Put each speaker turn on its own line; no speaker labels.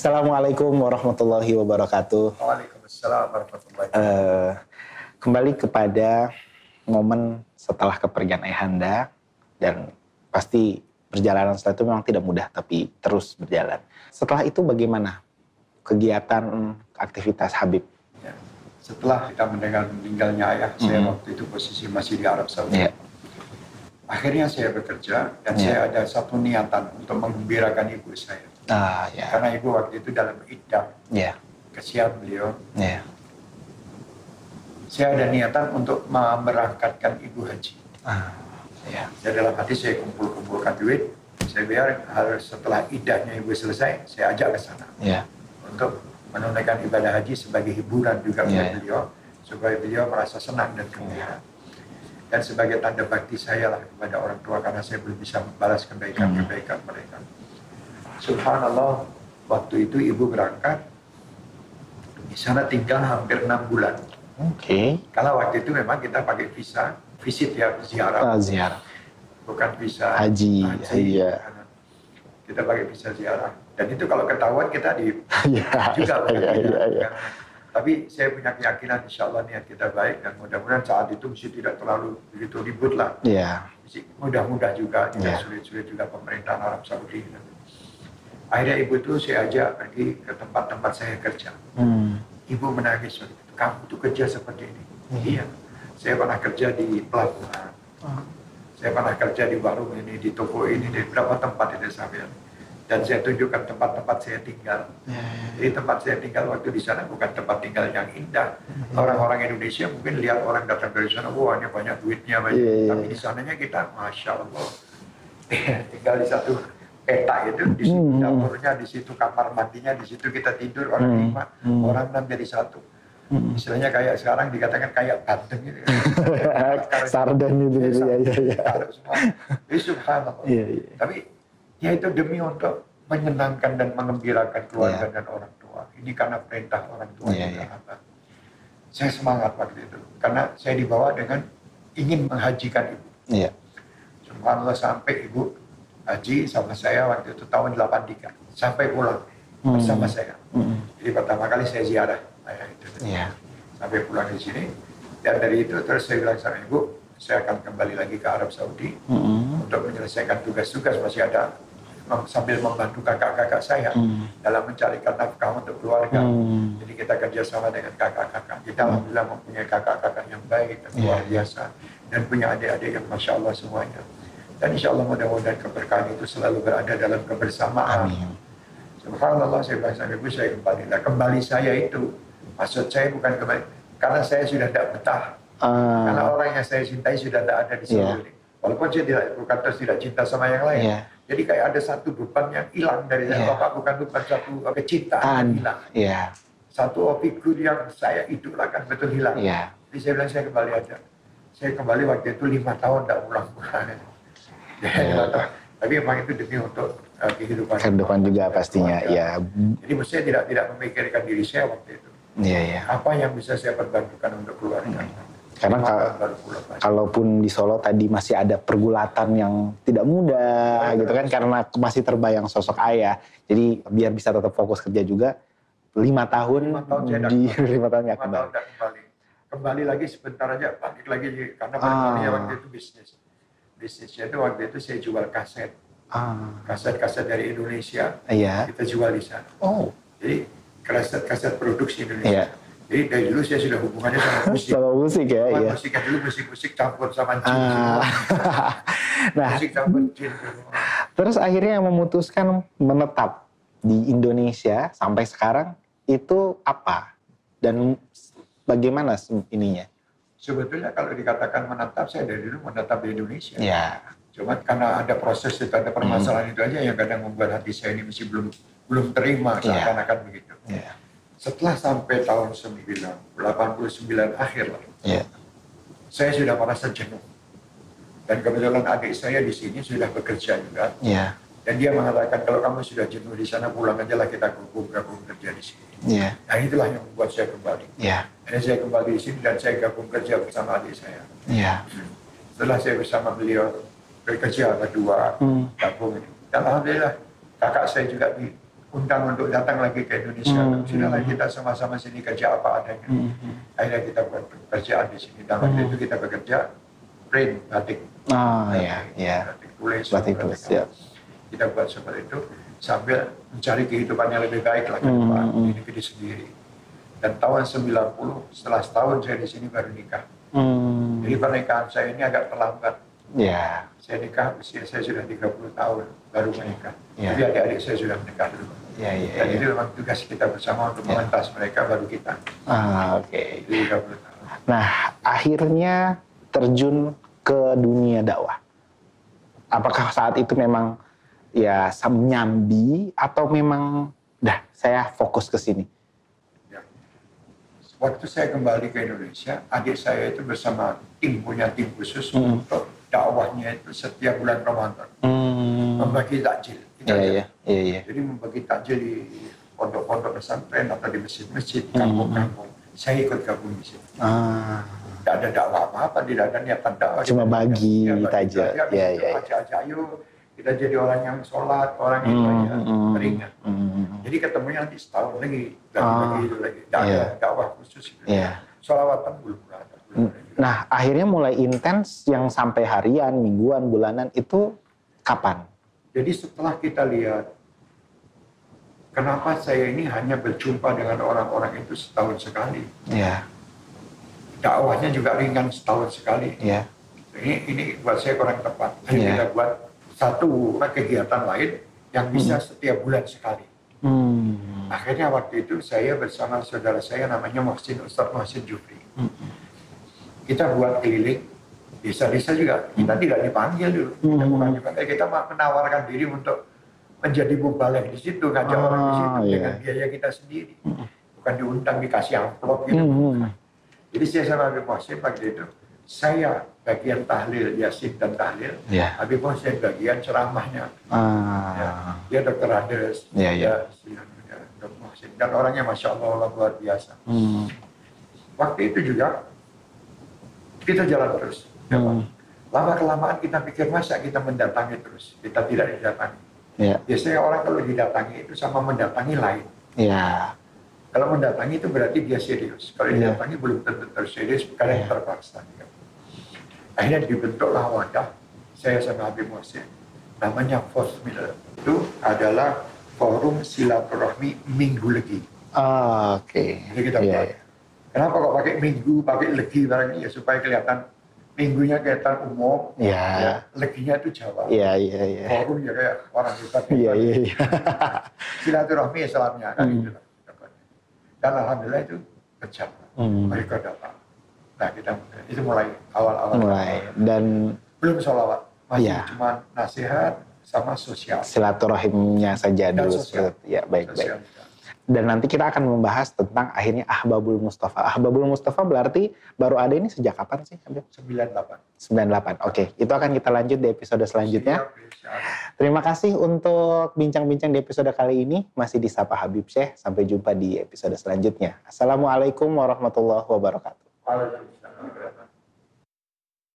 Assalamualaikum warahmatullahi wabarakatuh.
Waalaikumsalam warahmatullahi wabarakatuh.
Eh, kembali kepada momen setelah kepergian ayahanda dan pasti perjalanan setelah itu memang tidak mudah tapi terus berjalan. Setelah itu bagaimana kegiatan aktivitas Habib?
Ya. Setelah kita mendengar meninggalnya ayah, saya
Mhm.
waktu itu posisi masih di Arab Saudi.
Ya.
Akhirnya saya bekerja dan
Ya.
saya ada satu niatan untuk menggembirakan ibu saya.
Ah, ya.
Karena ibu waktu itu dalam iddah,
Ya.
kesian beliau.
Ya.
Saya ada niatan untuk memberangkatkan ibu haji.
Ah, ya.
Ya dalam hati saya kumpul-kumpulkan duit. Saya biar harus setelah iddahnya ibu selesai, saya ajak ke sana.
Ya.
untuk menunaikan ibadah haji sebagai hiburan juga
Iya,
untuk
iya.
beliau supaya beliau merasa senang dan gembira dan sebagai tanda bakti saya lah kepada orang tua karena saya belum bisa membalas kebaikan-kebaikan mereka Subhanallah waktu itu ibu berangkat di sana tinggal hampir enam bulan
Oke.
karena waktu itu memang kita pakai visa visit ya ziarah
Ah, ziarah.
bukan visa
Haji, iya.
kita pakai visa ziarah dan itu kalau ketahuan kita di
Ya.
juga bukan
Ya,
tidak,
ya, ya.
kan. Tapi saya punya keyakinan insya Allah niat kita baik dan mudah-mudahan saat itu mesti tidak terlalu begitu ribut lah.
Ya.
Mesti mudah-mudah juga, tidak
Ya.
sulit-sulit juga pemerintahan Arab Saudi. Akhirnya ibu itu saya ajak pergi ke tempat-tempat saya kerja.
Hmm.
Ibu menangis waktu itu, kamu tuh kerja seperti ini.
Hmm.
Iya, saya pernah kerja di pelabuhan. Saya pernah kerja di warung ini, di toko ini, di beberapa tempat itu saya Dan saya tunjukkan tempat-tempat saya tinggal.
Ya,
Jadi tempat saya tinggal waktu di sana bukan tempat tinggal yang indah. Orang-orang Indonesia mungkin lihat orang datang dari sana, wah ini banyak duitnya, banyak.
Iya, iya,
tapi
iya.
di sananya kita, masya Allah, tinggal di satu petak itu, di situ
Hmm.
dapurnya, di situ kamar mandinya, di situ kita tidur orang
Hmm.
lima,
Hmm.
orang enam jadi satu.
Hmm.
Istilahnya kayak sekarang dikatakan kayak banteng gitu.
Sarden gitu,
Iya,
gitu, ya, ya, ya.
taruh semua. Subhanallah.
Iya, iya.
Tapi ya itu demi untuk menyenangkan dan mengembirakan keluarga
Iya.
dan orang tua. Ini karena perintah orang tua
Iya,
juga
iya.
apa. Saya semangat waktu itu karena saya dibawa dengan ingin menghajikan ibu.
Iya.
Subhanallah sampai ibu haji sama saya waktu itu tahun 83 sampai pulang
Hmm.
bersama saya.
Hmm.
Jadi pertama kali saya ziarah ayah itu
Iya.
sampai pulang di sini. Dan dari itu terus saya bilang sama ibu, saya akan kembali lagi ke Arab Saudi
Hmm.
untuk menyelesaikan tugas-tugas masih ada sambil membantu kakak-kakak saya
Hmm.
dalam mencarikan nafkah untuk keluarga.
Hmm.
Jadi kita kerjasama dengan kakak-kakak. Kita alhamdulillah mempunyai kakak-kakak yang baik dan luar
Iya.
biasa dan punya adik-adik yang masya Allah semuanya. Dan insya Allah mudah-mudahan keberkahan itu selalu berada dalam kebersamaan.
Amin.
Subhanallah saya bilang sama ibu saya kembali. Nah kembali saya itu maksud saya bukan kembali karena saya sudah tidak betah. Karena
Ah,
orang yang saya cintai sudah tidak ada di sini.
Iya.
Walaupun saya tidak bukan terus tidak cinta sama yang lain.
Iya.
Jadi kayak ada satu beban yang hilang dari saya.
Iya.
Bapak bukan beban satu uh, kecintaan yang
an.
hilang.
Iya.
Satu figur yang saya idolakan betul hilang.
Iya.
Jadi saya bilang saya kembali aja. Saya kembali waktu itu lima tahun tidak pulang-pulang. Ya,
Iya.
lima tahun. Tapi memang itu demi untuk uh, kehidupan.
Kehidupan juga pastinya. Ya.
Jadi mesti saya tidak tidak memikirkan diri saya waktu itu.
Iya, iya.
Apa yang bisa saya perbantukan untuk keluarga.
Karena kalau-
baru pulang lagi.
Kalaupun di Solo tadi masih ada pergulatan yang tidak mudah gitu kan karena masih terbayang sosok ayah. Jadi biar bisa tetap fokus kerja juga lima tahun,
Lima tahun
di lima tahun nggak
lima
kembali.
kembali. Kembali lagi sebentar aja, balik lagi karena
Ah.
waktu itu bisnis. Bisnisnya itu waktu itu saya jual kaset,
Ah,
kaset-kaset dari Indonesia
iya.
kita jual di sana.
Oh,
Jadi kaset-kaset produksi Indonesia.
Iya.
Jadi dari dulu saya sudah hubungannya sama musik.
sama musik ya,
Cuma
iya.
musiknya dulu musik-musik campur sama jin.
Ah. nah,
musik campur jin.
terus akhirnya yang memutuskan menetap di Indonesia sampai sekarang itu apa? Dan bagaimana ininya?
Sebetulnya kalau dikatakan menetap, saya dari dulu menetap di Indonesia.
Ya,
Cuma karena ada proses itu, ada permasalahan
Hmm.
itu aja yang kadang membuat hati saya ini masih belum belum terima
Iya.
seakan-akan begitu.
ya,
Setelah sampai tahun 9, 89 akhir lah,
ya.
saya sudah merasa jenuh. Dan kebetulan adik saya di sini sudah bekerja juga.
ya,
Dan dia mengatakan kalau kamu sudah jenuh di sana pulang aja lah kita gabung-gabung kerja di sini.
ya,
Nah itulah yang membuat saya kembali.
ya,
Akhirnya saya kembali di sini dan saya gabung kerja bersama adik saya.
ya.
Setelah saya bersama beliau bekerja berdua
Hmm.
gabung ini. Dan alhamdulillah kakak saya juga di undang untuk datang lagi ke Indonesia.
Hmm.
Sudahlah kita sama-sama sini kerja apa adanya.
Hmm.
Akhirnya kita buat pekerjaan di sini. Dan waktu
Hmm.
itu kita bekerja print batik.
Oh ya, ya.
Batik tulis.
Batik tulis, ya.
Kita buat seperti itu sambil mencari kehidupan yang lebih baik lah ke
Hmm,
depan
hmm.
di negeri sendiri. Dan tahun 90 setelah setahun saya di sini baru nikah.
Hmm.
Jadi pernikahan saya ini agak terlambat.
Ya,
Saya nikah usia saya sudah 30 tahun baru menikah.
Ya.
Tapi adik-adik saya sudah menikah dulu.
ya, ya.
Dan
ya.
itu memang tugas kita bersama untuk
Ya.
mengentas mereka baru kita.
Ah, Oke.
Jadi 30 tahun.
Nah, akhirnya terjun ke dunia dakwah. Apakah saat itu memang ya sam- nyambi atau memang dah saya fokus ke sini?
Ya. Waktu saya kembali ke Indonesia, adik saya itu bersama tim punya tim khusus
Hmm.
untuk dakwahnya itu setiap bulan Ramadan
Hmm.
membagi takjil.
Iya, iya, iya, iya.
Jadi membagi takjil di pondok-pondok pesantren atau di masjid-masjid,
Hmm.
kampung-kampung. Saya ikut gabung di situ.
Ah,
Tidak ada dakwah apa-apa, tidak ada niatan dakwah.
Cuma bagi
Ya,
takjil. Ya, ya, ya.
Aja-aja, ayo kita jadi orang yang sholat, orang yang
hmm,
banyak
hmm,
teringat.
hmm.
Jadi ketemunya nanti setahun lagi,
Ah.
lagi-lagi itu lagi.
Iya.
ada dakwah khusus. Gitu.
Iya.
Sholawatan belum ada. juga.
Nah, akhirnya mulai intens yang sampai harian, mingguan, bulanan itu kapan?
Jadi setelah kita lihat, kenapa saya ini hanya berjumpa dengan orang-orang itu setahun sekali.
Ya,
Dakwahnya juga ringan setahun sekali.
ya.
Ini ini buat saya kurang tepat. Ayo
Iya.
kita buat satu kegiatan lain yang bisa setiap bulan sekali.
Hmm.
Akhirnya waktu itu saya bersama saudara saya namanya Muhsin Ustadz Muhsin Jufri.
Hmm.
Kita buat keliling desa-desa juga. Kita tidak dipanggil dulu. Kita
Hmm.
bukan dipanggil. Kita menawarkan diri untuk menjadi mubalek di situ, ngajak
Ah,
orang di situ
iya.
dengan biaya kita sendiri. Bukan diundang dikasih amplop gitu.
Hmm.
Jadi saya sama Habib Muhsin waktu itu saya bagian tahlil yasin dan tahlil.
Ya.
Habib Muhsin bagian ceramahnya. Ya,
Ah.
dia dokter Ades,
Iya, iya.
dia ya, Dr. Muhsin. dan orangnya masya Allah, luar biasa.
Hmm.
Waktu itu juga kita jalan terus. ya.
Hmm.
Lama kelamaan kita pikir masa kita mendatangi terus, kita tidak didatangi.
Ya.
Biasanya orang kalau didatangi itu sama mendatangi lain.
Ya.
Kalau mendatangi itu berarti dia serius. Kalau
Iya.
didatangi belum tentu terus serius, kadang
Iya.
terpaksa. ya. Akhirnya dibentuklah wadah saya sama Habib Muhsin. Namanya FOSMIL. Itu adalah forum silaturahmi minggu legi.
Ah, Oke.
Jadi kita buat.
iya.
Kenapa kok pakai minggu, pakai legi barangnya ya supaya kelihatan minggunya kelihatan umum,
Iya.
ya, leginya itu Jawa.
Iya, iya, iya.
Forum ya kayak orang hebat.
Iya, iya, iya.
Silaturahmi Islamnya kan gitu lah. Dan alhamdulillah itu berjalan.
Hmm.
Mereka datang. Nah kita itu mulai awal-awal.
Mulai dan
Belum sholawat, masih
Iya.
cuma nasihat sama sosial.
silaturahimnya saja
Dan
dulu.
sosial.
Ya, baik, baik.
Sosial.
Dan nanti kita akan membahas tentang akhirnya Ahbabul Mustafa. Ahbabul Mustafa berarti baru ada ini sejak kapan sih? Habib?
98.
98. Oke, itu akan kita lanjut di episode selanjutnya.
Siap.
Terima kasih untuk bincang-bincang di episode kali ini. Masih di Sapa Habib Syekh. Sampai jumpa di episode selanjutnya. Assalamualaikum warahmatullahi wabarakatuh.
他的人